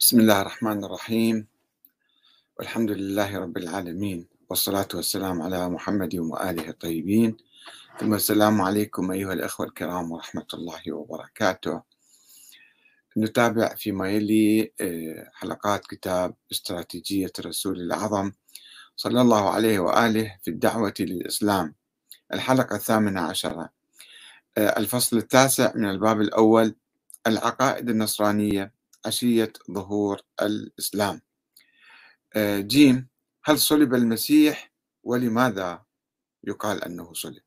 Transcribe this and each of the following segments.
بسم الله الرحمن الرحيم. والحمد لله رب العالمين. والصلاة والسلام على محمد وآله الطيبين. ثم السلام عليكم أيها الأخوة الكرام ورحمة الله وبركاته. نتابع فيما يلي آه، حلقات كتاب استراتيجية الرسول الأعظم صلى الله عليه وآله في الدعوة للإسلام. الحلقة الثامنة عشرة. آه، الفصل التاسع من الباب الأول العقائد النصرانية عشية ظهور الإسلام. آه، جيم هل صلب المسيح ولماذا يقال أنه صلب؟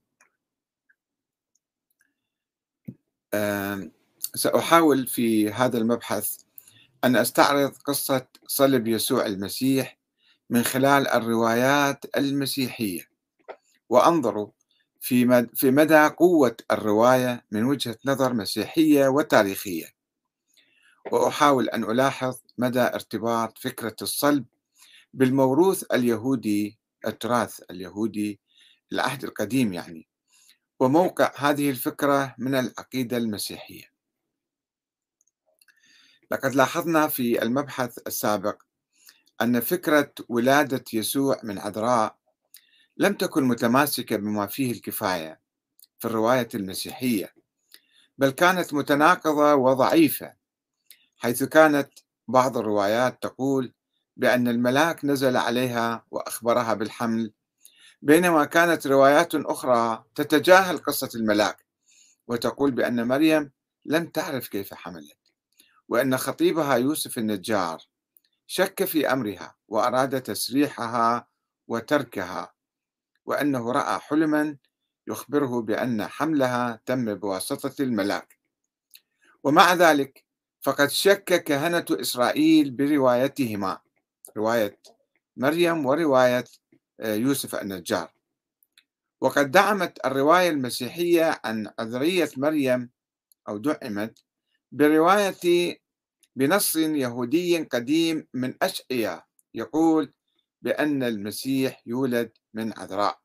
سأحاول في هذا المبحث أن أستعرض قصة صلب يسوع المسيح من خلال الروايات المسيحية وأنظر في في مدى قوة الرواية من وجهة نظر مسيحية وتاريخية. وأحاول أن ألاحظ مدى ارتباط فكرة الصلب بالموروث اليهودي التراث اليهودي العهد القديم يعني وموقع هذه الفكرة من العقيدة المسيحية. لقد لاحظنا في المبحث السابق أن فكرة ولادة يسوع من عذراء لم تكن متماسكة بما فيه الكفاية في الرواية المسيحية بل كانت متناقضة وضعيفة حيث كانت بعض الروايات تقول بأن الملاك نزل عليها وأخبرها بالحمل بينما كانت روايات أخرى تتجاهل قصة الملاك وتقول بأن مريم لم تعرف كيف حملت وأن خطيبها يوسف النجار شك في أمرها وأراد تسريحها وتركها. وأنه رأى حلما يخبره بأن حملها تم بواسطة الملاك. ومع ذلك فقد شك كهنة إسرائيل بروايتهما رواية مريم ورواية آه، يوسف النجار. وقد دعمت الرواية المسيحية عن عذرية مريم أو دعمت برواية بنص يهودي قديم من أشعية يقول بأن المسيح يولد من عذراء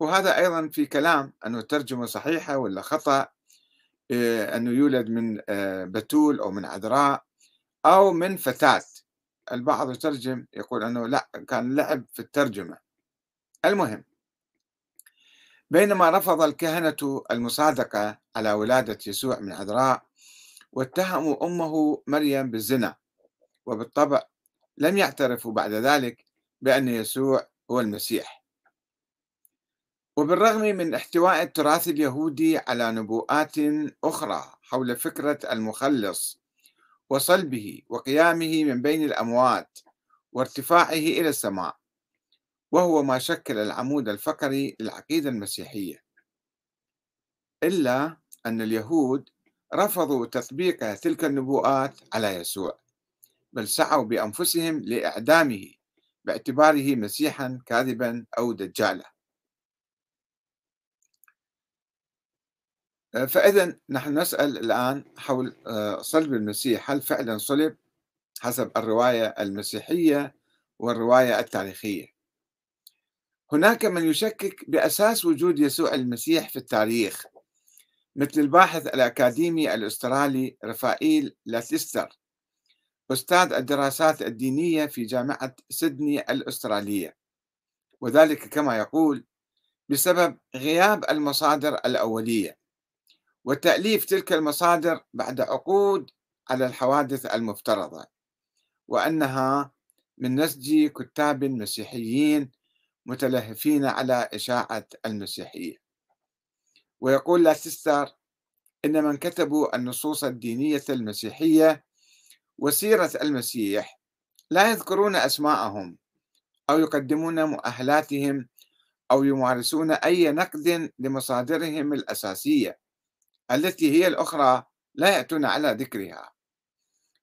وهذا أيضا في كلام أنه ترجمة صحيحة ولا خطأ آه، أنه يولد من آه، بتول أو من عذراء أو من فتاة. البعض يترجم يقول أنه لا كان لعب في الترجمة. المهم بينما رفض الكهنة المصادقة على ولادة يسوع من عذراء واتهموا أمه مريم بالزنا وبالطبع لم يعترفوا بعد ذلك بأن يسوع هو المسيح. وبالرغم من احتواء التراث اليهودي على نبوءات أخرى حول فكرة المخلص وصلبه وقيامه من بين الأموات وارتفاعه إلى السماء وهو ما شكل العمود الفقري للعقيدة المسيحية. إلا أن اليهود رفضوا تطبيق تلك النبوءات على يسوع بل سعوا بأنفسهم لإعدامه. باعتباره مسيحا كاذبا أو دجالا. آه، فإذا نحن نسأل الآن حول آه، صلب المسيح. هل فعلا صلب حسب الرواية المسيحية والرواية التاريخية؟ هناك من يشكك بأساس وجود يسوع المسيح في التاريخ مثل الباحث الأكاديمي الأسترالي رفائيل لاتيستر. أستاذ الدراسات الدينية في جامعة سيدني الأسترالية. وذلك كما يقول بسبب غياب المصادر الأولية وتأليف تلك المصادر بعد عقود على الحوادث المفترضة وأنها من نسج كتاب مسيحيين متلهفين على إشاعة المسيحية. ويقول لاتستر إن من كتبوا النصوص الدينية المسيحية وسيرة المسيح لا يذكرون أسماءهم أو يقدمون مؤهلاتهم أو يمارسون أي نقد لمصادرهم الأساسية التي هي الأخرى لا يأتون على ذكرها.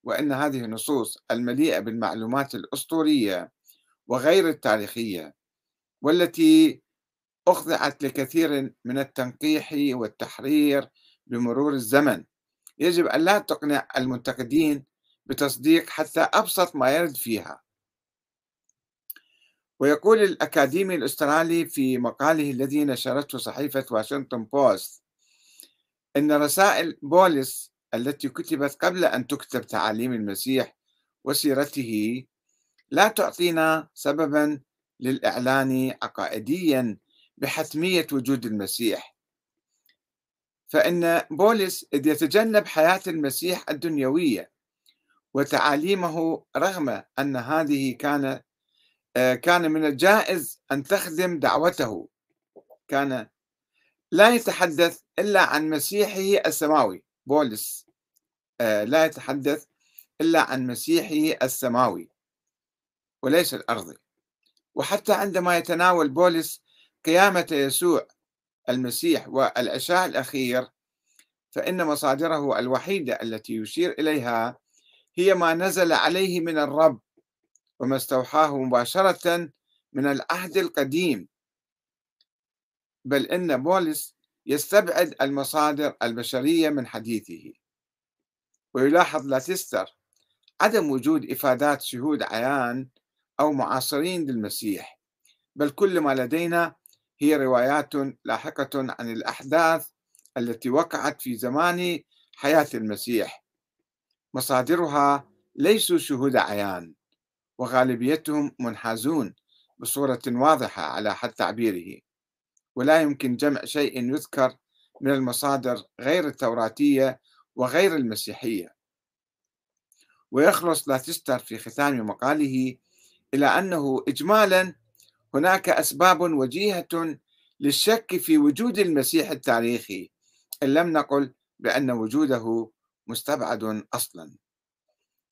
وأن هذه النصوص المليئة بالمعلومات الأسطورية وغير التاريخية والتي أخضعت لكثير من التنقيح والتحرير بمرور الزمن يجب أن لا تقنع المنتقدين بتصديق حتى أبسط ما يرد فيها. ويقول الأكاديمي الأسترالي في مقاله الذي نشرته صحيفة واشنطن بوست أن رسائل بولس التي كتبت قبل أن تكتب تعاليم المسيح وسيرته لا تعطينا سببا للإعلان عقائديا بحتمية وجود المسيح. فإن بولس إذ يتجنب حياة المسيح الدنيوية وتعاليمه رغم أن هذه كان آه، كان من الجائز أن تخدم دعوته. كان لا يتحدث إلا عن مسيحه السماوي بولس آه، لا يتحدث إلا عن مسيحه السماوي وليس الأرضي وحتى عندما يتناول بولس قيامة يسوع المسيح والعشاء الأخير فإن مصادره الوحيدة التي يشير إليها هي ما نزل عليه من الرب وما استوحاه مباشرة من العهد القديم. بل إن بولس يستبعد المصادر البشرية من حديثه. ويلاحظ لاتستر عدم وجود إفادات شهود عيان أو معاصرين للمسيح. بل كل ما لدينا هي روايات لاحقة عن الأحداث التي وقعت في زمان حياة المسيح. مصادرها ليسوا شهود عيان وغالبيتهم منحازون بصورة واضحة على حد تعبيره. ولا يمكن جمع شيء يذكر من المصادر غير التوراتية وغير المسيحية. ويخلص لاتستر في ختام مقاله إلى أنه إجمالا هناك أسباب وجيهة للشك في وجود المسيح التاريخي إن لم نقل بأن وجوده مستبعد أصلا.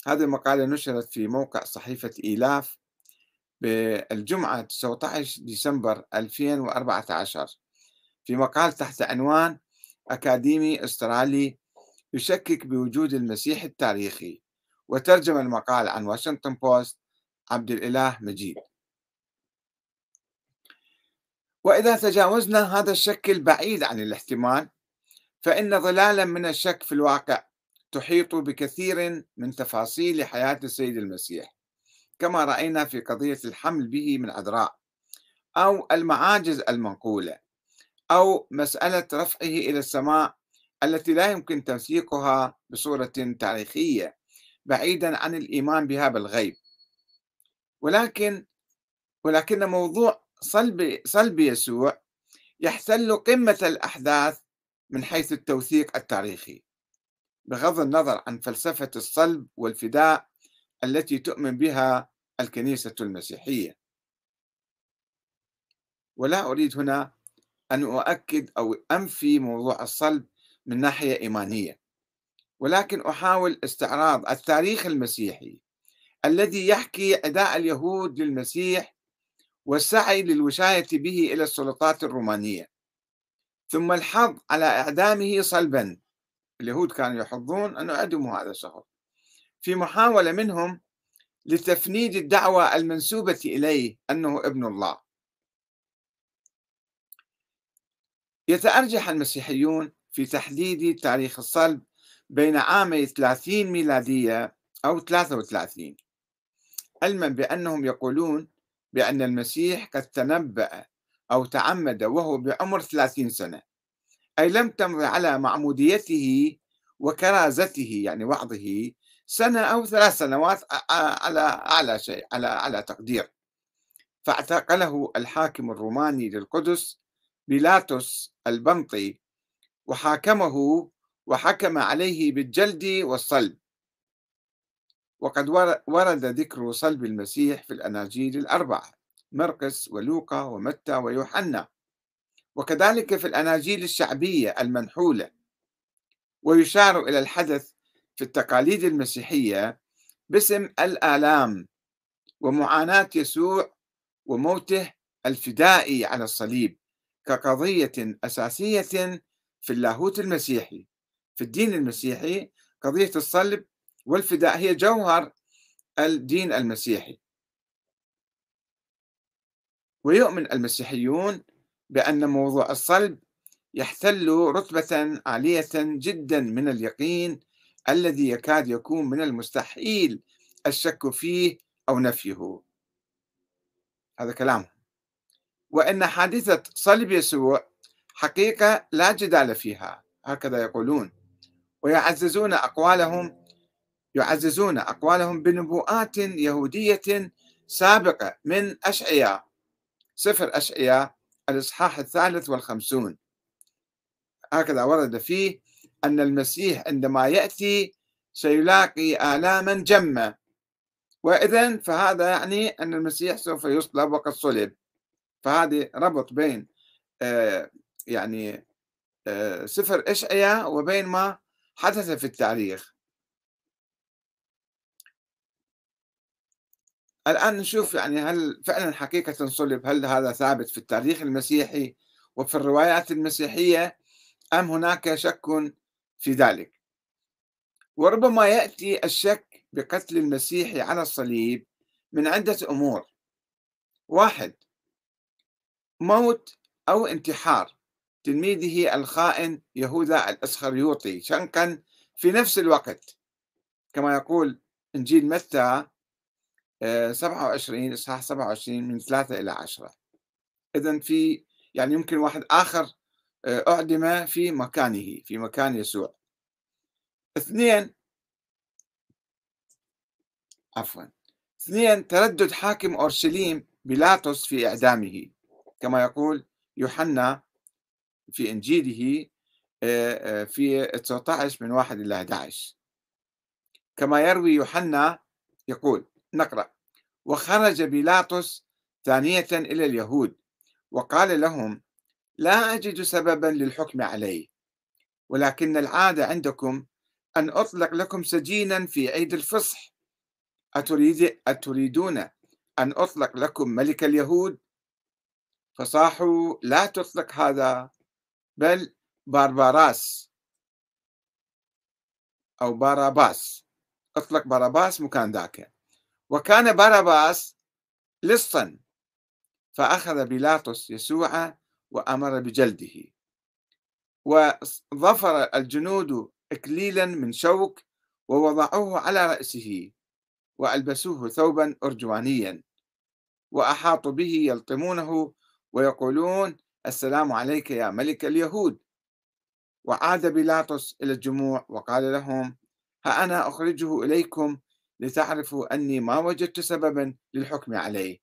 هذه المقالة نشرت في موقع صحيفة إيلاف بالجمعة 19 ديسمبر 2014 في مقال تحت عنوان أكاديمي أسترالي يشكك بوجود المسيح التاريخي وترجم المقال عن واشنطن بوست عبد الإله مجيد وإذا تجاوزنا هذا الشك البعيد عن الاحتمال فإن ظلالا من الشك في الواقع تحيط بكثير من تفاصيل حياة السيد المسيح كما رأينا في قضية الحمل به من عذراء أو المعاجز المنقولة أو مسألة رفعه إلى السماء التي لا يمكن تنسيقها بصورة تاريخية بعيدا عن الإيمان بها بالغيب. ولكن ولكن موضوع صلب صلب يسوع يحتل قمة الأحداث من حيث التوثيق التاريخي. بغض النظر عن فلسفة الصلب والفداء التي تؤمن بها الكنيسة المسيحية. ولا أريد هنا أن أؤكد أو أنفي موضوع الصلب من ناحية إيمانية ولكن أحاول استعراض التاريخ المسيحي الذي يحكي عداء اليهود للمسيح والسعي للوشاية به إلى السلطات الرومانية ثم الحظ على إعدامه صلبا اليهود كانوا يحضون أن يعدموا هذا الشخص في محاولة منهم لتفنيد الدعوة المنسوبة إليه أنه ابن الله. يتأرجح المسيحيون في تحديد تاريخ الصلب بين عامي 30 ميلادية أو 33 علما بأنهم يقولون بأن المسيح قد تنبأ أو تعمد وهو بعمر 30 سنة. أي لم تمض على معموديته وكرازته يعني وعظه سنة أو ثلاث سنوات على أعلى شيء على على تقدير. فاعتقله الحاكم الروماني للقدس بيلاطس البنطي وحاكمه وحكم عليه بالجلد والصلب. وقد ورد ذكر صلب المسيح في الأناجيل الأربعة مرقس ولوقا ومتى ويوحنا. وكذلك في الأناجيل الشعبية المنحولة ويشار إلى الحدث في التقاليد المسيحية باسم الآلام ومعاناة يسوع وموته الفدائي على الصليب كقضية أساسية في اللاهوت المسيحي. في الدين المسيحي قضية الصلب والفداء هي جوهر الدين المسيحي. ويؤمن المسيحيون بأن موضوع الصلب يحتل رتبة عالية جدا من اليقين الذي يكاد يكون من المستحيل الشك فيه أو نفيه. هذا كلام. وأن حادثة صلب يسوع حقيقة لا جدال فيها هكذا يقولون. ويعززون أقوالهم يعززون أقوالهم بنبوءات يهودية سابقة من أشعياء. سفر أشعياء الإصحاح الثالث والخمسون. هكذا ورد فيه أن المسيح عندما يأتي سيلاقي آلاما جمة وإذا فهذا يعني أن المسيح سوف يصلب وقد صلب. فهذه ربط بين آه، يعني آه، سفر إشعياء وبين ما حدث في التاريخ. الآن نشوف يعني هل فعلا حقيقة صلب هل هذا ثابت في التاريخ المسيحي وفي الروايات المسيحية أم هناك شك في ذلك؟ وربما يأتي الشك بقتل المسيح على الصليب من عدة أمور. واحد موت أو انتحار تلميذه الخائن يهوذا الإسخريوطي شنقا في نفس الوقت. كما يقول إنجيل متى 27 آه، إصحاح 27 من 3 إلى 10 إذا في يعني يمكن واحد آخر آه، أعدم في مكانه في مكان يسوع. اثنين عفوا اثنين تردد حاكم أورشليم بيلاطس في إعدامه. كما يقول يوحنا في إنجيله آه، في 19 من 1 إلى 11 كما يروي يوحنا يقول نقرأ. وخرج بيلاطس ثانية إلى اليهود وقال لهم لا أجد سببا للحكم عليه ولكن العادة عندكم أن أطلق لكم سجينا في عيد الفصح. أتريد أتريدون أن أطلق لكم ملك اليهود؟ فصاحوا لا تطلق هذا بل بارباراس. أو باراباس. أطلق باراباس مكان ذاك. وكان باراباس لصا فأخذ بيلاطس يسوع وأمر بجلده. وظفر الجنود إكليلا من شوك ووضعوه على رأسه وألبسوه ثوبا أرجوانيا وأحاطوا به يلطمونه ويقولون السلام عليك يا ملك اليهود وعاد بيلاطس إلى الجموع وقال لهم ها أنا أخرجه إليكم لتعرفوا أني ما وجدت سببا للحكم عليه.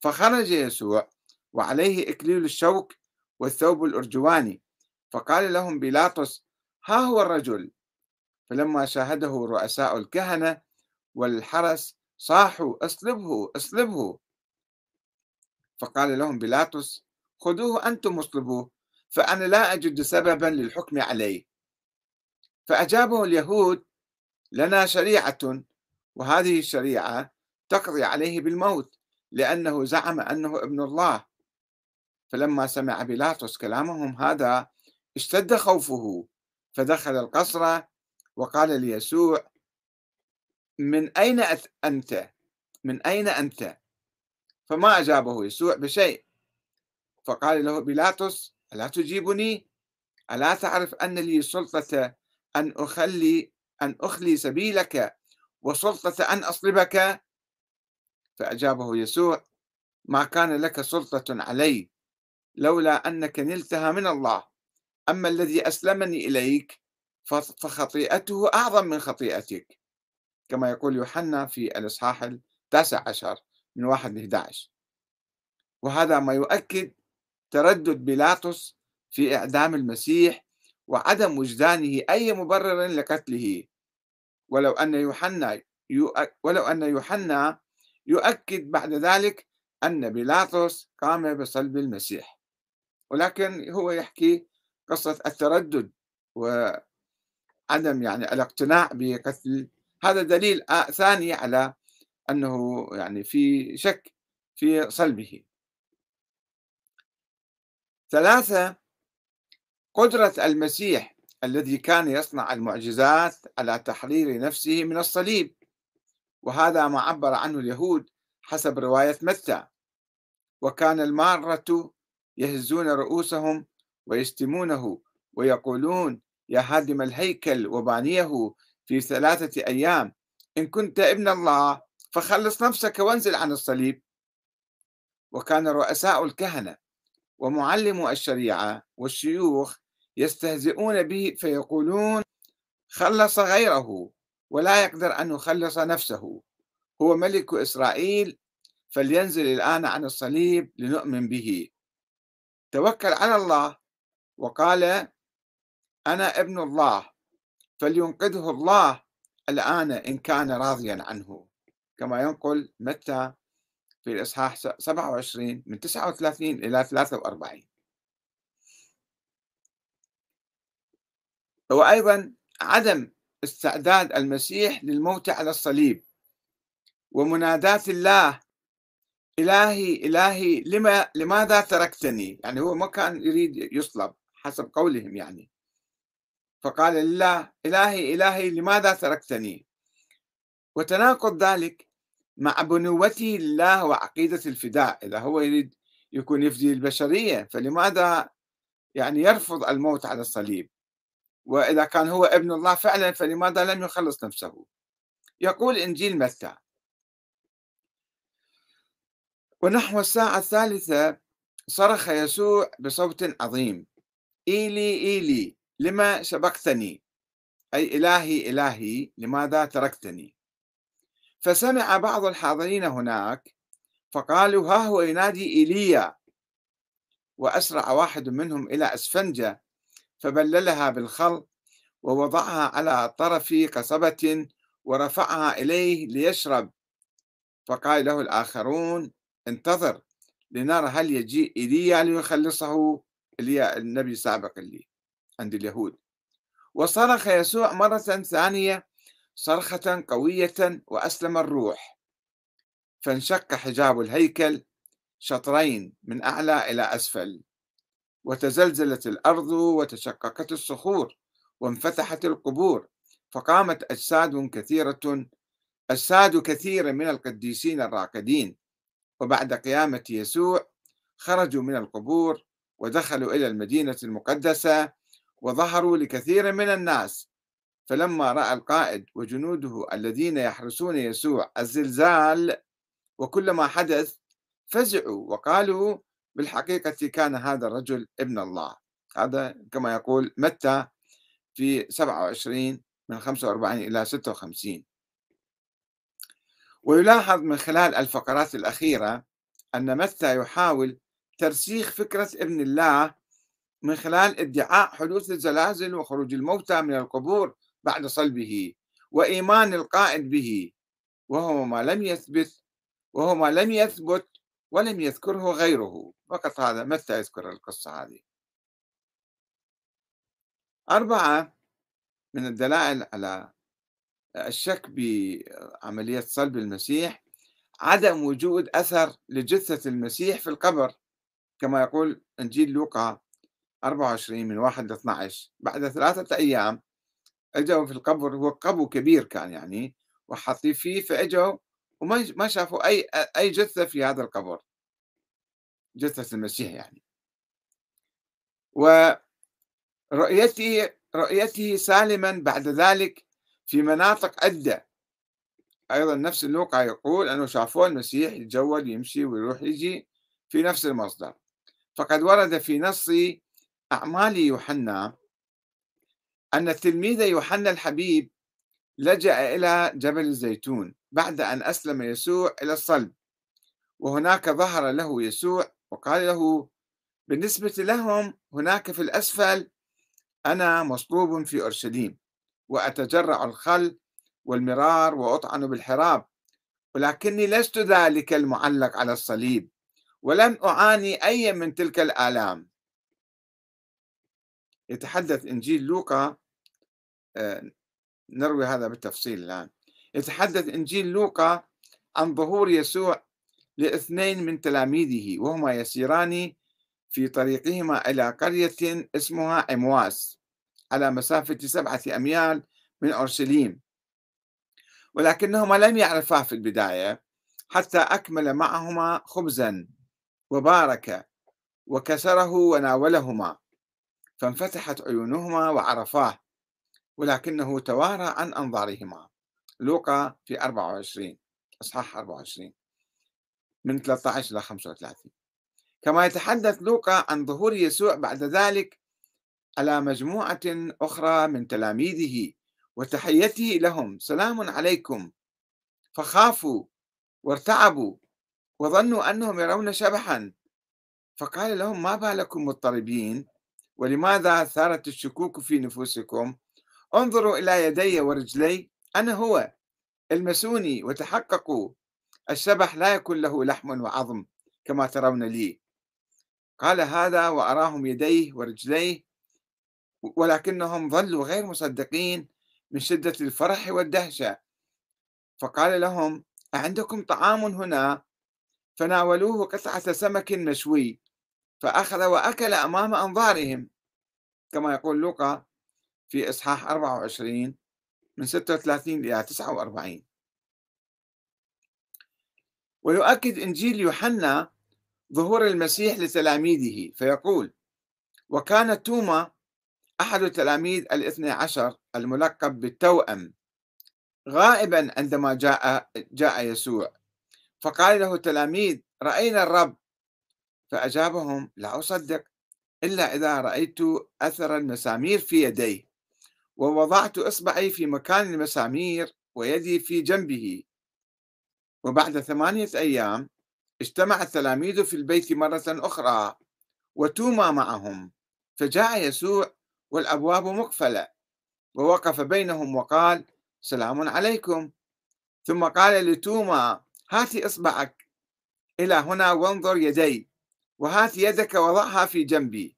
فخرج يسوع وعليه إكليل الشوك والثوب الأرجواني فقال لهم بيلاطس ها هو الرجل؟ فلما شاهده رؤساء الكهنة والحرس صاحوا اصلبه اصلبه فقال لهم بيلاطس خذوه أنتم اصلبوه فأنا لا أجد سببا للحكم عليه. فأجابه اليهود لنا شريعة وهذه الشريعة تقضي عليه بالموت لأنه زعم أنه ابن الله فلما سمع بيلاطس كلامهم هذا اشتد خوفه فدخل القصر وقال ليسوع من أين أنت؟ من أين أنت؟ فما أجابه يسوع بشيء فقال له بيلاطس ألا تجيبني؟ ألا تعرف أن لي سلطة أن أخلي أن أخلي سبيلك وسلطة أن أصلبك؟ فأجابه يسوع ما كان لك سلطة علي لولا أنك نلتها من الله. أما الذي أسلمني إليك فخطيئته أعظم من خطيئتك. كما يقول يوحنا في الإصحاح التاسع عشر من واحد ل 11 وهذا ما يؤكد تردد بيلاطس في إعدام المسيح وعدم وجدانه أي مبرر لقتله. ولو أن يوحنا ولو أن يوحنا يؤكد بعد ذلك أن بيلاطس قام بصلب المسيح. ولكن هو يحكي قصة التردد وعدم يعني الاقتناع بقتل. هذا دليل ثاني على أنه يعني في شك في صلبه. ثلاثة قدرة المسيح الذي كان يصنع المعجزات على تحرير نفسه من الصليب. وهذا ما عبر عنه اليهود حسب رواية متى. وكان المارة يهزون رؤوسهم ويشتمونه ويقولون يا هادم الهيكل وبانيه في ثلاثة أيام إن كنت ابن الله فخلص نفسك وانزل عن الصليب. وكان رؤساء الكهنة ومعلمو الشريعة والشيوخ يستهزئون به فيقولون خلص غيره ولا يقدر أن يخلص نفسه. هو ملك إسرائيل فلينزل الآن عن الصليب لنؤمن به. توكل على الله وقال أنا ابن الله فلينقذه الله الآن إن كان راضيا عنه. كما ينقل متى؟ في الإصحاح 27 من 39 إلى 43 وأيضا عدم استعداد المسيح للموت على الصليب. ومناداة الله إلهي إلهي لما لماذا تركتني؟ يعني هو ما كان يريد يصلب حسب قولهم يعني. فقال لله إلهي إلهي لماذا تركتني؟ وتناقض ذلك مع بنوته لله وعقيدة الفداء. إذا هو يريد يكون يفدي البشرية فلماذا يعني يرفض الموت على الصليب؟ وإذا كان هو ابن الله فعلا فلماذا لم يخلص نفسه؟ يقول إنجيل متى؟ ونحو الساعة الثالثة صرخ يسوع بصوت عظيم إيلي إيلي لما سبقتني؟ أي إلهي إلهي لماذا تركتني؟ فسمع بعض الحاضرين هناك فقالوا ها هو ينادي إيليا. وأسرع واحد منهم إلى أسفنجة فبللها بالخل ووضعها على طرف قصبة ورفعها إليه ليشرب. فقال له الآخرون انتظر لنرى هل يجيء إيليا ليخلصه إيليا النبي السابق اللي عند اليهود. وصرخ يسوع مرة ثانية صرخة قوية وأسلم الروح. فانشق حجاب الهيكل شطرين من أعلى إلى أسفل. وتزلزلت الأرض وتشققت الصخور وانفتحت القبور فقامت أجساد كثيرة أجساد كثير من القديسين الراقدين. وبعد قيامة يسوع خرجوا من القبور ودخلوا إلى المدينة المقدسة وظهروا لكثير من الناس. فلما رأى القائد وجنوده الذين يحرسون يسوع الزلزال وكل ما حدث فزعوا وقالوا بالحقيقة كان هذا الرجل ابن الله. هذا كما يقول متى؟ في 27 من 45 إلى 56 ويلاحظ من خلال الفقرات الأخيرة أن متى يحاول ترسيخ فكرة ابن الله من خلال ادعاء حدوث الزلازل وخروج الموتى من القبور بعد صلبه وإيمان القائد به. وهو ما لم يثبت وهو ما لم يثبت ولم يذكره غيره. فقط هذا متى يذكر القصة هذه. أربعة من الدلائل على الشك بعملية صلب المسيح عدم وجود أثر لجثة المسيح في القبر. كما يقول إنجيل لوقا 24 من 1 ل 12 بعد ثلاثة أيام اجوا في القبر هو قبو كبير كان يعني وحاطين فيه فاجوا وما ما شافوا أي أي جثة في هذا القبر. جثة المسيح يعني. ورؤيته رؤيته سالما بعد ذلك في مناطق عدة. أيضا نفس اللوقا يقول أنه شافوه المسيح يتجول يمشي ويروح يجي في نفس المصدر. فقد ورد في نص أعمال يوحنا أن التلميذ يوحنا الحبيب لجأ إلى جبل الزيتون. بعد أن أسلم يسوع إلى الصلب وهناك ظهر له يسوع وقال له بالنسبة لهم هناك في الأسفل أنا مصلوب في أورشليم وأتجرع الخل والمرار وأطعن بالحراب ولكني لست ذلك المعلق على الصليب ولم أعاني أي من تلك الآلام. يتحدث إنجيل لوقا آه، نروي هذا بالتفصيل الآن. يتحدث إنجيل لوقا عن ظهور يسوع لاثنين من تلاميذه وهما يسيران في طريقهما إلى قرية اسمها عمواس على مسافة سبعة أميال من أورشليم. ولكنهما لم يعرفا في البداية حتى أكمل معهما خبزا وبارك وكسره وناولهما فانفتحت عيونهما وعرفاه ولكنه توارى عن أنظارهما. لوقا في 24 إصحاح 24 من 13 إلى 35 كما يتحدث لوقا عن ظهور يسوع بعد ذلك على مجموعة أخرى من تلاميذه وتحيته لهم. سلام عليكم. فخافوا وارتعبوا وظنوا أنهم يرون شبحا. فقال لهم ما بالكم مضطربين؟ ولماذا ثارت الشكوك في نفوسكم؟ انظروا إلى يدي ورجلي أنا هو المسوني وتحققوا الشبح لا يكون له لحم وعظم كما ترون لي. قال هذا وأراهم يديه ورجليه ولكنهم ظلوا غير مصدقين من شدة الفرح والدهشة. فقال لهم أعندكم طعام هنا؟ فناولوه قطعة سمك مشوي فأخذ وأكل أمام أنظارهم. كما يقول لوقا في إصحاح 24 من 36 إلى 49 ويؤكد إنجيل يوحنا ظهور المسيح لتلاميذه فيقول وكان توما أحد تلاميذ الاثنى عشر الملقب بالتوأم غائبا عندما جاء جاء يسوع. فقال له التلاميذ رأينا الرب. فأجابهم لا أصدق إلا إذا رأيت أثر المسامير في يديه. ووضعت إصبعي في مكان المسامير ويدي في جنبه. وبعد ثمانية أيام اجتمع التلاميذ في البيت مرة أخرى وتوما معهم فجاء يسوع والأبواب مقفلة. ووقف بينهم وقال سلام عليكم. ثم قال لتوما هات إصبعك إلى هنا وانظر يدي وهات يدك وضعها في جنبي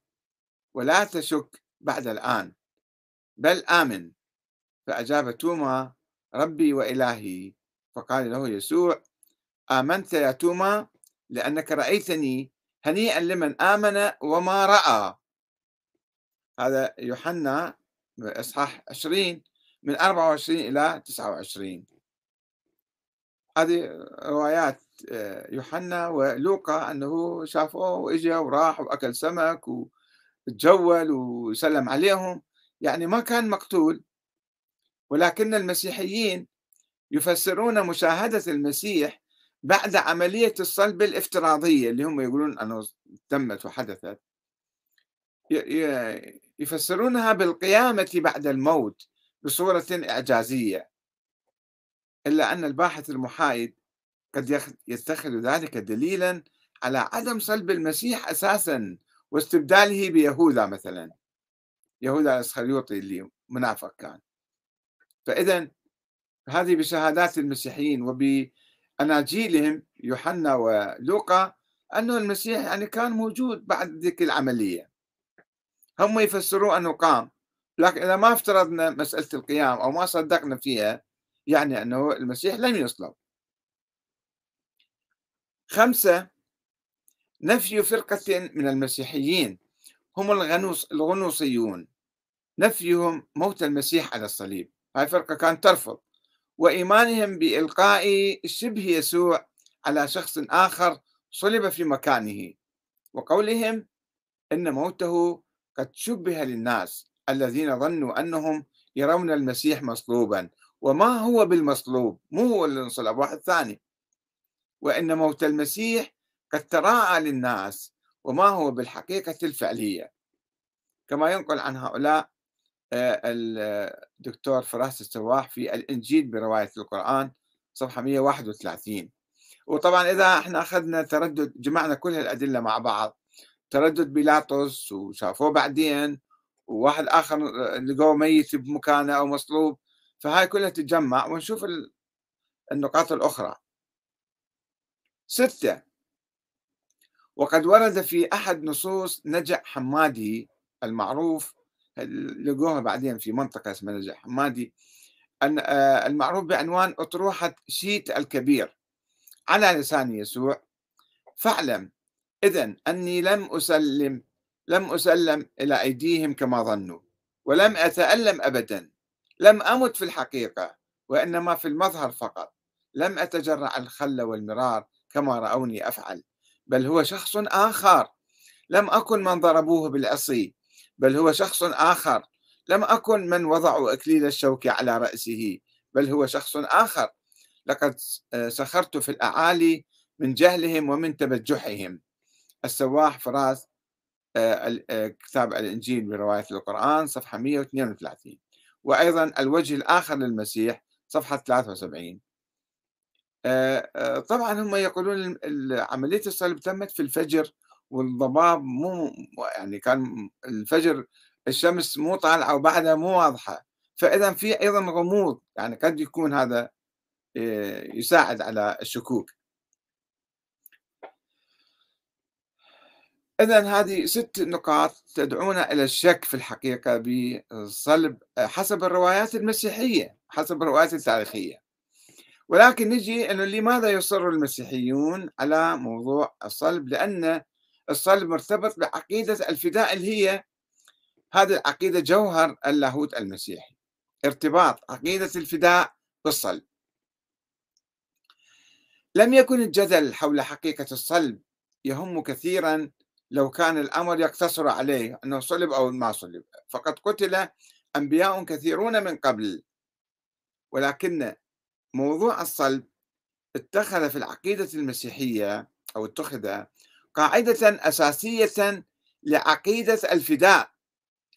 ولا تشك بعد الآن. بل آمن. فأجاب توما ربي وإلهي. فقال له يسوع آمنت يا توما لأنك رأيتني هنيئا لمن آمن وما رأى. هذا يوحنا إصحاح 20 من 24 إلى 29 هذه روايات آه، يوحنا ولوقا أنه شافوه وإجا وراح وأكل سمك وتجول وسلم عليهم. يعني ما كان مقتول ولكن المسيحيين يفسرون مشاهدة المسيح بعد عملية الصلب الافتراضية اللي هم يقولون أنه تمت وحدثت. يفسرونها بالقيامة بعد الموت بصورة إعجازية. إلا أن الباحث المحايد قد يتخذ ذلك دليلا على عدم صلب المسيح أساسا واستبداله بيهوذا مثلا. يهوذا الاسخريوطي اللي منافق كان. فإذا هذه بشهادات المسيحيين وبأناجيلهم يوحنا ولوقا أنه المسيح يعني كان موجود بعد ذيك العملية. هم يفسرون أنه قام لكن إذا ما افترضنا مسألة القيام أو ما صدقنا فيها يعني أنه المسيح لم يصلب. خمسة نفي فرقة من المسيحيين هم الغنوص الغنوصيون. نفيهم موت المسيح على الصليب. هاي فرقة كانت ترفض. وإيمانهم بإلقاء شبه يسوع على شخص آخر صلب في مكانه. وقولهم إن موته قد شبه للناس الذين ظنوا أنهم يرون المسيح مصلوبا. وما هو بالمصلوب؟ مو هو اللي انصلب واحد ثاني. وإن موت المسيح قد تراءى للناس وما هو بالحقيقة الفعلية. كما ينقل عن هؤلاء الدكتور فراس السواح في الإنجيل برواية القرآن صفحة 131 وطبعا إذا إحنا أخذنا تردد جمعنا كل الأدلة مع بعض تردد بيلاطس وشافوه بعدين وواحد آخر لقوه ميت بمكانه أو مصلوب فهاي كلها تتجمع ونشوف النقاط الأخرى. ستة وقد ورد في أحد نصوص نجع حمادي المعروف لقوها بعدين في منطقة اسمها نجع حمادي أن آه، المعروف بعنوان أطروحة شيت الكبير. على لسان يسوع. فاعلم. إذا أني لم أسلم لم أسلم إلى أيديهم كما ظنوا ولم أتألم أبدا. لم أمت في الحقيقة وإنما في المظهر فقط. لم أتجرع الخل والمرار كما رأوني أفعل بل هو شخص آخر. لم أكن من ضربوه بالعصي. بل هو شخص آخر. لم أكن من وضعوا أكليل الشوك على رأسه بل هو شخص آخر. لقد سخرت في الأعالي من جهلهم ومن تبجحهم. السواح فراس آه، آه، كتاب الإنجيل برواية القرآن صفحة 132 وأيضا الوجه الآخر للمسيح صفحة 73 آه، آه، طبعا هم يقولون عملية الصلب تمت في الفجر والضباب مو يعني كان الفجر الشمس مو طالعة وبعدها مو واضحة. فإذا في أيضا غموض يعني قد يكون هذا آه، يساعد على الشكوك. إذا هذه ست نقاط تدعونا إلى الشك في الحقيقة بصلب حسب الروايات المسيحية حسب الروايات التاريخية. ولكن نجي أنه لماذا يصر المسيحيون على موضوع الصلب؟ لأن الصلب مرتبط بعقيدة الفداء اللي هي هذه العقيدة جوهر اللاهوت المسيحي. ارتباط عقيدة الفداء بالصلب لم يكن الجدل حول حقيقة الصلب يهم كثيرا لو كان الأمر يقتصر عليه أنه صلب أو ما صلب فقد قتل أنبياء كثيرون من قبل. ولكن موضوع الصلب اتخذ في العقيدة المسيحية أو اتخذ قاعدة أساسية لعقيدة الفداء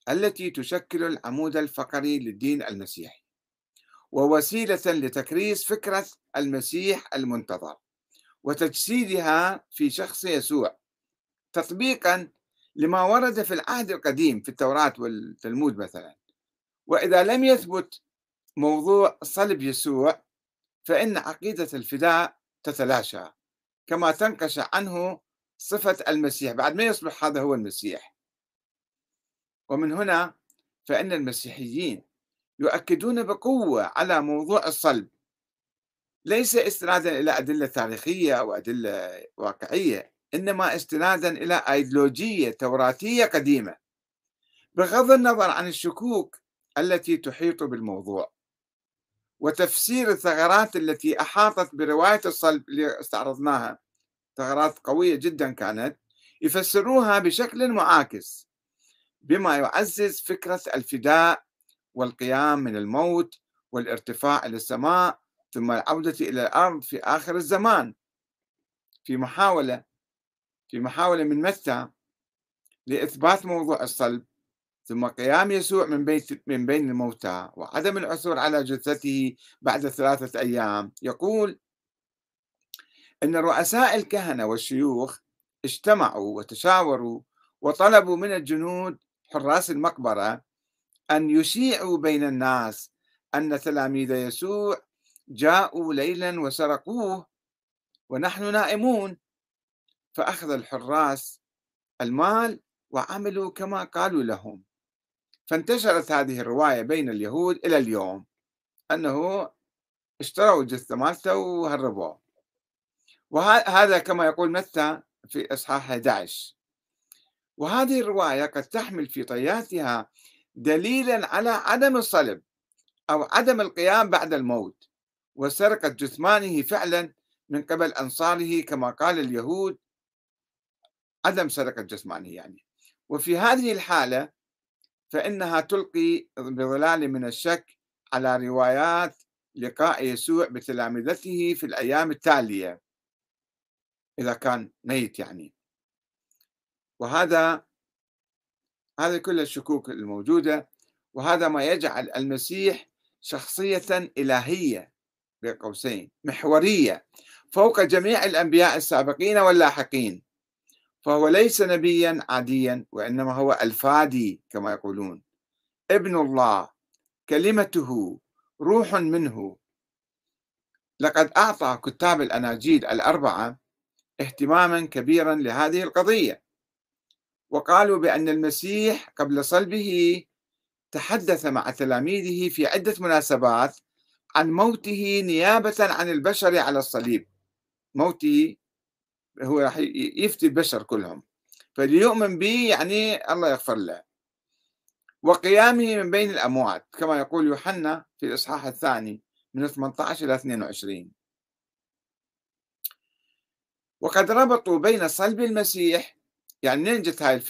التي تشكل العمود الفقري للدين المسيحي ووسيلة لتكريس فكرة المسيح المنتظر وتجسيدها في شخص يسوع تطبيقا لما ورد في العهد القديم في التوراة والتلمود مثلا. وإذا لم يثبت موضوع صلب يسوع فإن عقيدة الفداء تتلاشى كما تنقش عنه صفة المسيح. بعد ما يصبح هذا هو المسيح. ومن هنا فإن المسيحيين يؤكدون بقوة على موضوع الصلب. ليس استنادا إلى أدلة تاريخية أو أدلة واقعية إنما استنادا إلى أيديولوجية توراتية قديمة. بغض النظر عن الشكوك التي تحيط بالموضوع. وتفسير الثغرات التي أحاطت برواية الصلب اللي استعرضناها. ثغرات قوية جدا كانت يفسروها بشكل معاكس بما يعزز فكرة الفداء والقيام من الموت والارتفاع إلى السماء ثم العودة إلى الأرض في آخر الزمان. في محاولة في محاولة من متى؟ لإثبات موضوع الصلب ثم قيام يسوع من بيت من بين الموتى وعدم العثور على جثته بعد ثلاثة أيام. يقول أن رؤساء الكهنة والشيوخ اجتمعوا وتشاوروا وطلبوا من الجنود حراس المقبرة أن يشيعوا بين الناس أن تلاميذ يسوع جاءوا ليلا وسرقوه ونحن نائمون. فأخذ الحراس المال وعملوا كما قالوا لهم. فانتشرت هذه الرواية بين اليهود إلى اليوم أنه اشتروا الجثة مالته وهربوه وهذا كما يقول متى في إصحاح 11 وهذه الرواية قد تحمل في طياتها دليلا على عدم الصلب أو عدم القيام بعد الموت وسرقة جثمانه فعلا من قبل أنصاره كما قال اليهود. عدم سرقة جثمانه يعني. وفي هذه الحالة فإنها تلقي بظلال من الشك على روايات لقاء يسوع بتلامذته في الأيام التالية. إذا كان ميت يعني. وهذا هذه كل الشكوك الموجودة وهذا ما يجعل المسيح شخصية إلهية بين قوسين محورية فوق جميع الأنبياء السابقين واللاحقين. فهو ليس نبيا عاديا وإنما هو الفادي كما يقولون. ابن الله كلمته روح منه. لقد أعطى كتاب الأناجيل الأربعة اهتماما كبيرا لهذه القضية. وقالوا بأن المسيح قبل صلبه تحدث مع تلاميذه في عدة مناسبات عن موته نيابة عن البشر على الصليب. موته هو راح يفتي البشر كلهم. فاللي يؤمن به يعني الله يغفر له. وقيامه من بين الأموات كما يقول يوحنا في الإصحاح الثاني من 18 إلى 22 وقد ربطوا بين صلب المسيح يعني منين جت هاي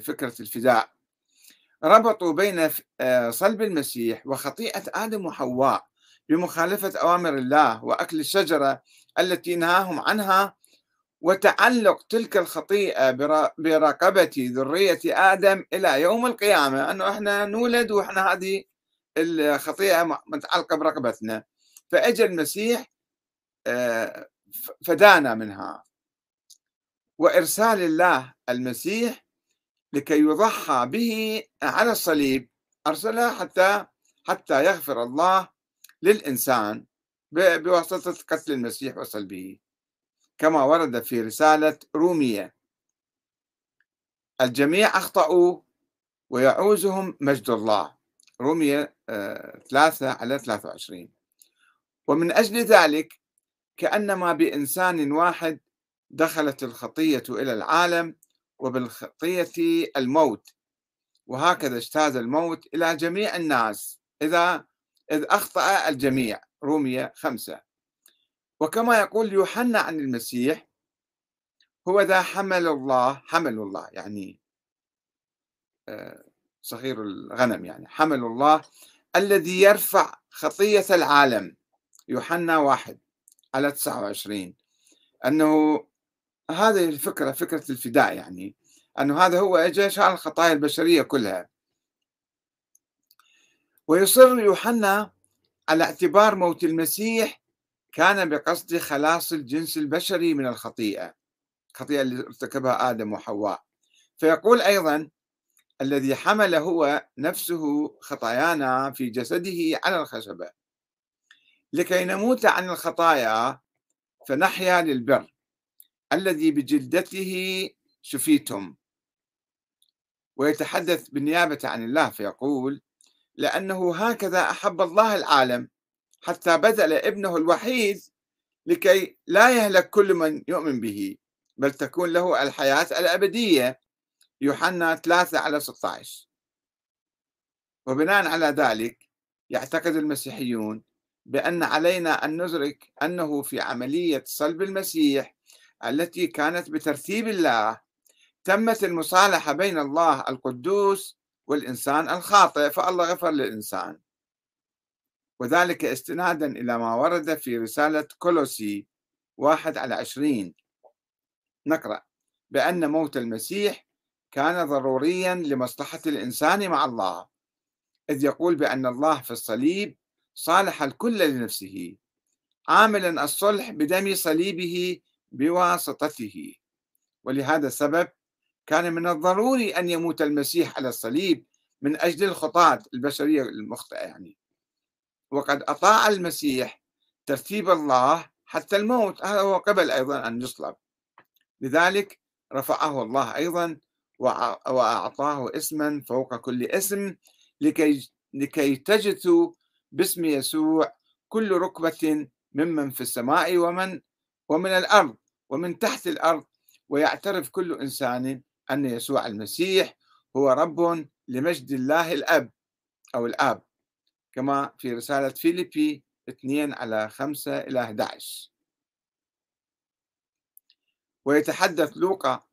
فكرة الفداء؟ ربطوا بين آه، صلب المسيح وخطيئة آدم وحواء بمخالفة أوامر الله وأكل الشجرة التي نهاهم عنها وتعلق تلك الخطيئة برقبة ذرية آدم إلى يوم القيامة أنه إحنا نولد وإحنا هذه الخطيئة متعلقة برقبتنا. فأجى المسيح آه، فدانا منها. وإرسال الله المسيح لكي يضحى به على الصليب. أرسله حتى حتى يغفر الله للإنسان بواسطة قتل المسيح وصلبه كما ورد في رسالة رومية. الجميع أخطأوا ويعوزهم مجد الله. رومية آه، ثلاثة على 23 ومن أجل ذلك كأنما بإنسان واحد دخلت الخطية إلى العالم وبالخطية الموت وهكذا اجتاز الموت إلى جميع الناس إذا إذ أخطأ الجميع. رومية خمسة. وكما يقول يوحنا عن المسيح هو ذا حمل الله حمل الله يعني آه، صغير الغنم يعني حمل الله الذي يرفع خطية العالم. يوحنا واحد على 29 أنه هذه الفكرة فكرة الفداء يعني أنه هذا هو أجا شال الخطايا البشرية كلها. ويصر يوحنا على اعتبار موت المسيح كان بقصد خلاص الجنس البشري من الخطيئة الخطيئة اللي ارتكبها آدم وحواء. فيقول أيضا الذي حمل هو نفسه خطايانا في جسده على الخشبة. لكي نموت عن الخطايا فنحيا للبر. الذي بجلدته شفيتم. ويتحدث بالنيابة عن الله فيقول لأنه هكذا أحب الله العالم حتى بذل ابنه الوحيد لكي لا يهلك كل من يؤمن به بل تكون له الحياة الأبدية. يوحنا 3 على 16 وبناء على ذلك يعتقد المسيحيون بأن علينا أن ندرك أنه في عملية صلب المسيح التي كانت بترتيب الله. تمت المصالحة بين الله القدوس والإنسان الخاطئ فالله غفر للإنسان. وذلك استنادا إلى ما ورد في رسالة كولوسي واحد على عشرين. نقرأ بأن موت المسيح كان ضروريا لمصلحة الإنسان مع الله. إذ يقول بأن الله في الصليب صالح الكل لنفسه. عاملا الصلح بدم صليبه بواسطته. ولهذا السبب كان من الضروري أن يموت المسيح على الصليب من أجل الخطاة البشرية المخطئة يعني. وقد أطاع المسيح ترتيب الله حتى الموت. هذا هو قبل أيضا أن يصلب. لذلك رفعه الله أيضا وأعطاه اسما فوق كل اسم لكي لكي تجثوا باسم يسوع كل ركبة ممن في السماء ومن ومن الأرض. ومن تحت الأرض ويعترف كل إنسان أن يسوع المسيح هو رب لمجد الله الأب أو الآب كما في رسالة فيليبي 2 على 5 إلى 11 ويتحدث لوقا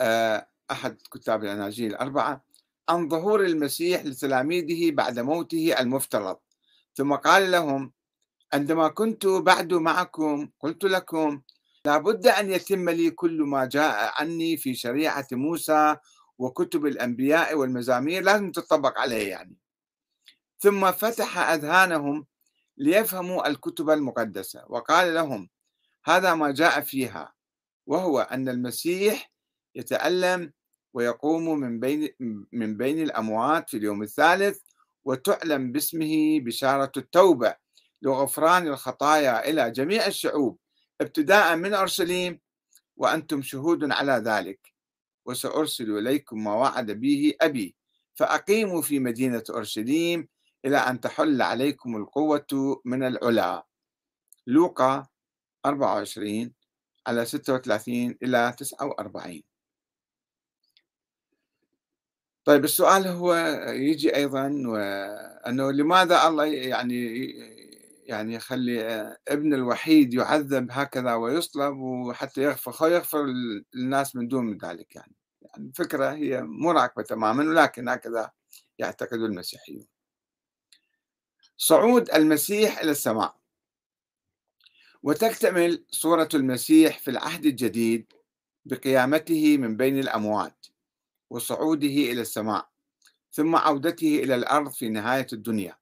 آه، أحد كتاب الأناجيل الأربعة عن ظهور المسيح لتلاميذه بعد موته المفترض. ثم قال لهم عندما كنت بعد معكم قلت لكم لابد أن يتم لي كل ما جاء عني في شريعة موسى وكتب الأنبياء والمزامير لازم تطبق عليه يعني. ثم فتح أذهانهم ليفهموا الكتب المقدسة وقال لهم هذا ما جاء فيها وهو أن المسيح يتألم ويقوم من بين من بين الأموات في اليوم الثالث وتعلم باسمه بشارة التوبة لغفران الخطايا إلى جميع الشعوب ابتداء من أورشليم وأنتم شهود على ذلك. وسأرسل إليكم ما وعد به أبي. فأقيموا في مدينة أورشليم إلى أن تحل عليكم القوة من العلا. لوقا 24 على 36 إلى 49 طيب السؤال هو يجي أيضا وأنه لماذا الله يعني يعني يخلي ابن الوحيد يعذب هكذا ويصلب وحتى يغفر يغفر للناس من دون ذلك يعني. يعني الفكرة هي مراكبة تماما ولكن هكذا يعتقد المسيحيون. صعود المسيح إلى السماء. وتكتمل صورة المسيح في العهد الجديد بقيامته من بين الأموات وصعوده إلى السماء ثم عودته إلى الأرض في نهاية الدنيا.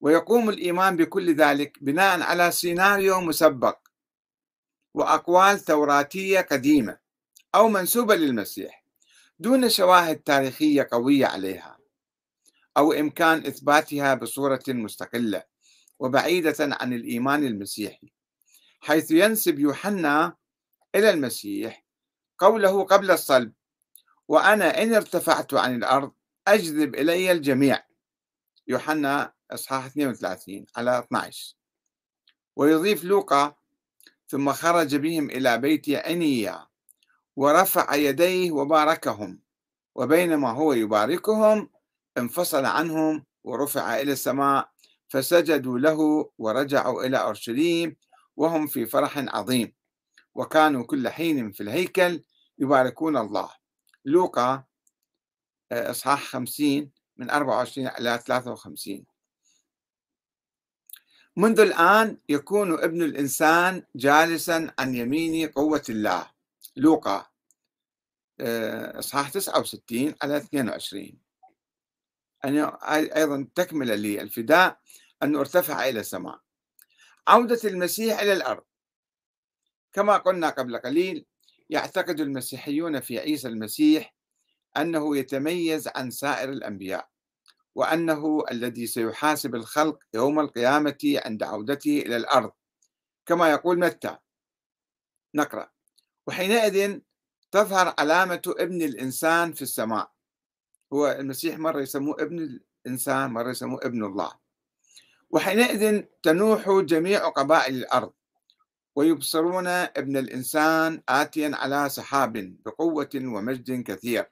ويقوم الإيمان بكل ذلك بناء على سيناريو مسبق وأقوال توراتية قديمة أو منسوبة للمسيح دون شواهد تاريخية قوية عليها أو إمكان إثباتها بصورة مستقلة وبعيدة عن الإيمان المسيحي حيث ينسب يوحنا إلى المسيح قوله قبل الصلب وأنا إن ارتفعت عن الأرض أجذب إلي الجميع. يوحنا إصحاح 32 على 12 ويضيف لوقا ثم خرج بهم إلى بيت عنيا ورفع يديه وباركهم وبينما هو يباركهم انفصل عنهم ورفع إلى السماء فسجدوا له ورجعوا إلى أورشليم وهم في فرح عظيم. وكانوا كل حين في الهيكل يباركون الله. لوقا آه، إصحاح 50 من 24 إلى 53 منذ الآن يكون ابن الإنسان جالسا عن يمين قوة الله. لوقا آه، إصحاح 69 على 22 أن أيضا تكملة للفداء أنه ارتفع إلى السماء. عودة المسيح إلى الأرض. كما قلنا قبل قليل يعتقد المسيحيون في عيسى المسيح أنه يتميز عن سائر الأنبياء. وأنه الذي سيحاسب الخلق يوم القيامة عند عودته إلى الأرض. كما يقول متى؟ نقرأ. وحينئذ تظهر علامة ابن الإنسان في السماء. هو المسيح مرة يسموه ابن الإنسان مرة يسموه ابن الله. وحينئذ تنوح جميع قبائل الأرض. ويبصرون ابن الإنسان آتيا على سحاب بقوة ومجد كثير.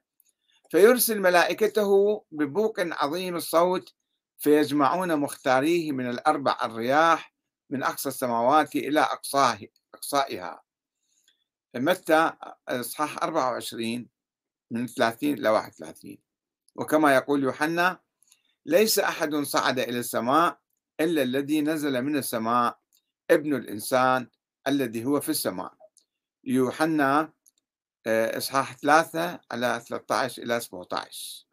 فيرسل ملائكته ببوق عظيم الصوت فيجمعون مختاريه من الأربع الرياح من أقصى السماوات إلى أقصاه أقصائها. متى إصحاح 24 من 30 إلى 31 وكما يقول يوحنا ليس أحد صعد إلى السماء إلا الذي نزل من السماء ابن الإنسان الذي هو في السماء. يوحنا إصحاح 3 على 13 إلى 17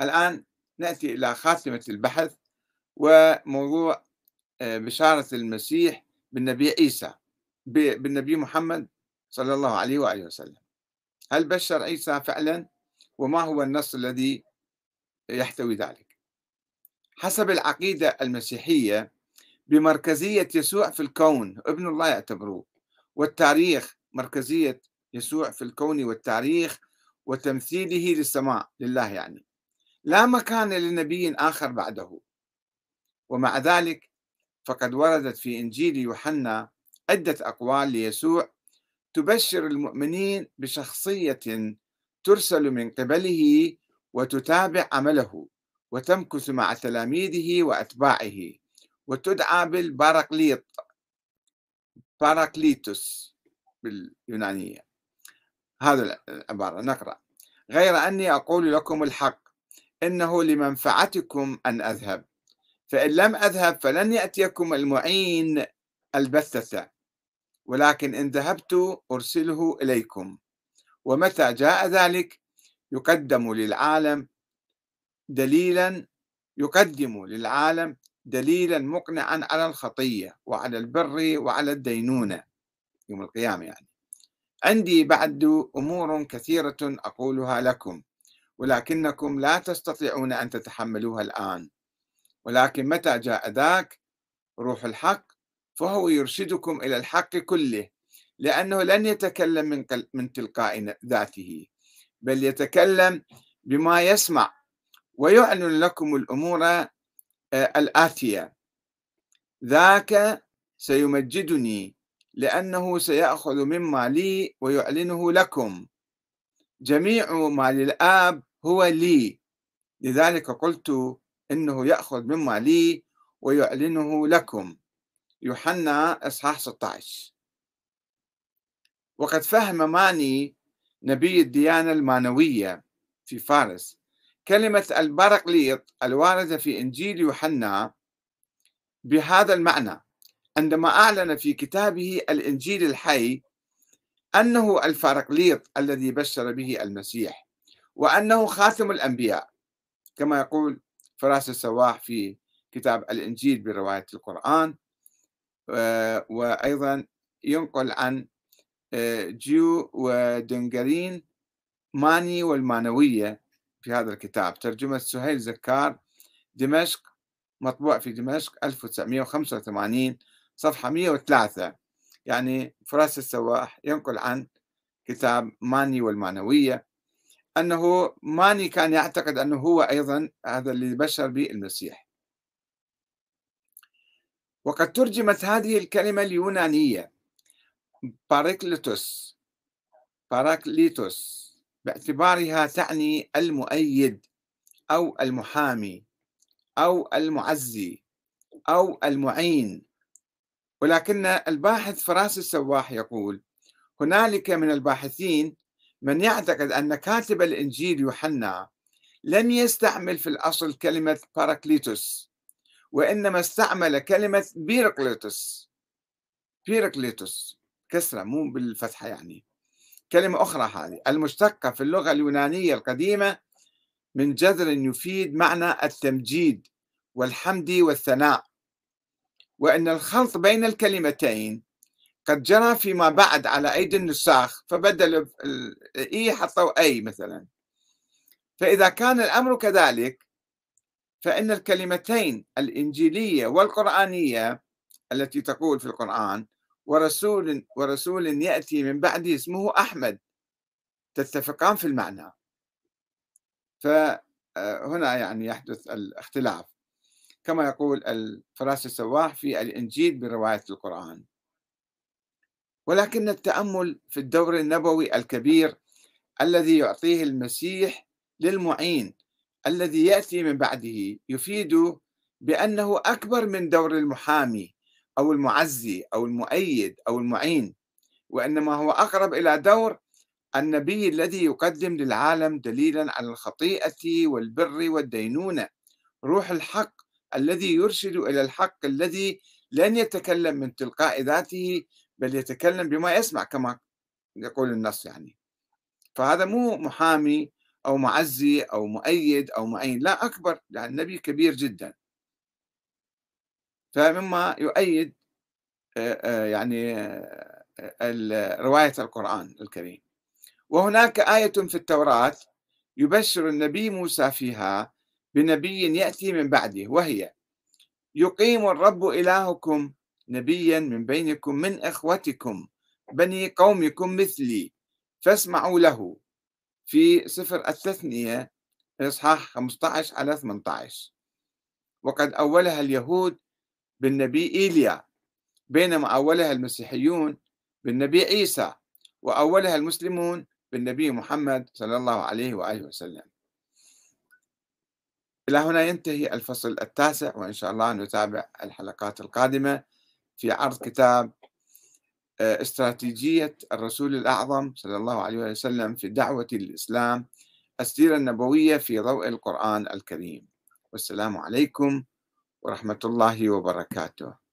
الآن نأتي إلى خاتمة البحث وموضوع آه، بشارة المسيح بالنبي عيسى بالنبي محمد صلى الله عليه وآله وسلم. هل بشر عيسى فعلا؟ وما هو النص الذي يحتوي ذلك؟ حسب العقيدة المسيحية بمركزية يسوع في الكون ابن الله يعتبروه والتاريخ مركزية يسوع في الكون والتاريخ وتمثيله للسماء لله يعني. لا مكان لنبي آخر بعده. ومع ذلك فقد وردت في إنجيل يوحنا عدة أقوال ليسوع تبشر المؤمنين بشخصية ترسل من قبله وتتابع عمله وتمكث مع تلاميذه وأتباعه وتدعى بالباراكليط باراكليتوس باليونانية. هذا العبارة نقرأ. غير أني أقول لكم الحق إنه لمنفعتكم أن أذهب. فإن لم أذهب فلن يأتيكم المعين البتة ولكن إن ذهبت أرسله إليكم. ومتى جاء ذلك؟ يقدم للعالم دليلا يقدم للعالم دليلا مقنعا على الخطية وعلى البر وعلى الدينونة يوم القيامة يعني. عندي بعد أمور كثيرة أقولها لكم ولكنكم لا تستطيعون أن تتحملوها الآن. ولكن متى جاء ذاك؟ روح الحق فهو يرشدكم إلى الحق كله لأنه لن يتكلم من, من تلقاء ذاته بل يتكلم بما يسمع ويعلن لكم الأمور آه، الآتية. ذاك سيمجدني. لأنه سيأخذ مما لي ويعلنه لكم. جميع ما للآب هو لي. لذلك قلت إنه يأخذ مما لي ويعلنه لكم. يوحنا إصحاح 16 وقد فهم ماني نبي الديانة المانوية في فارس. كلمة البرقليط الواردة في إنجيل يوحنا بهذا المعنى. عندما أعلن في كتابه الإنجيل الحي أنه الفارقليط الذي بشر به المسيح وأنه خاتم الأنبياء. كما يقول فراس السواح في كتاب الإنجيل برواية القرآن آه، وأيضا ينقل عن آه، جيو ودنجرين ماني والمانوية في هذا الكتاب. ترجمة سهيل زكار دمشق مطبوع في دمشق 1985 صفحة 103 يعني فراس السواح ينقل عن كتاب ماني والمانوية أنه ماني كان يعتقد أنه هو أيضا هذا اللي بشر به المسيح. وقد ترجمت هذه الكلمة اليونانية. باراكليتوس باراكليتوس باعتبارها تعني المؤيد أو المحامي أو المعزي أو المعين. ولكن الباحث فراس السواح يقول هنالك من الباحثين من يعتقد أن كاتب الإنجيل يوحنا لم يستعمل في الأصل كلمة باراكليتوس وإنما استعمل كلمة بيرقليتوس بيرقليتوس كسرة مو بالفتحة يعني. كلمة أخرى هذه المشتقة في اللغة اليونانية القديمة من جذر يفيد معنى التمجيد والحمد والثناء وأن الخلط بين الكلمتين قد جرى فيما بعد على أيدي النساخ فبدلوا إي حطوا أي مثلا. فإذا كان الأمر كذلك فإن الكلمتين الإنجيلية والقرآنية التي تقول في القرآن ورسول ورسول يأتي من بعده اسمه أحمد تتفقان في المعنى. فهنا يعني يحدث الاختلاف. كما يقول الفراس السواح في الإنجيل برواية القرآن. ولكن التأمل في الدور النبوي الكبير الذي يعطيه المسيح للمعين الذي يأتي من بعده يفيد بأنه أكبر من دور المحامي أو المعزي أو المؤيد أو المعين وإنما هو أقرب إلى دور النبي الذي يقدم للعالم دليلا على الخطيئة والبر والدينونة روح الحق الذي يرشد إلى الحق الذي لن يتكلم من تلقاء ذاته بل يتكلم بما يسمع كما يقول النص يعني. فهذا مو محامي أو معزي أو مؤيد أو معين لا أكبر يعني النبي كبير جدا. فمما يؤيد يعني رواية القرآن الكريم. وهناك آية في التوراة يبشر النبي موسى فيها بنبي يأتي من بعده وهي يقيم الرب إلهكم نبيا من بينكم من إخوتكم بني قومكم مثلي فاسمعوا له. في سفر التثنية إصحاح 15 على 18 وقد أولها اليهود بالنبي إيليا بينما أولها المسيحيون بالنبي عيسى وأولها المسلمون بالنبي محمد صلى الله عليه وآله وسلم. إلى هنا ينتهي الفصل التاسع وإن شاء الله نتابع الحلقات القادمة في عرض كتاب آه، استراتيجية الرسول الأعظم صلى الله عليه وسلم في الدعوة للإسلام السيرة النبوية في ضوء القرآن الكريم. والسلام عليكم ورحمة الله وبركاته.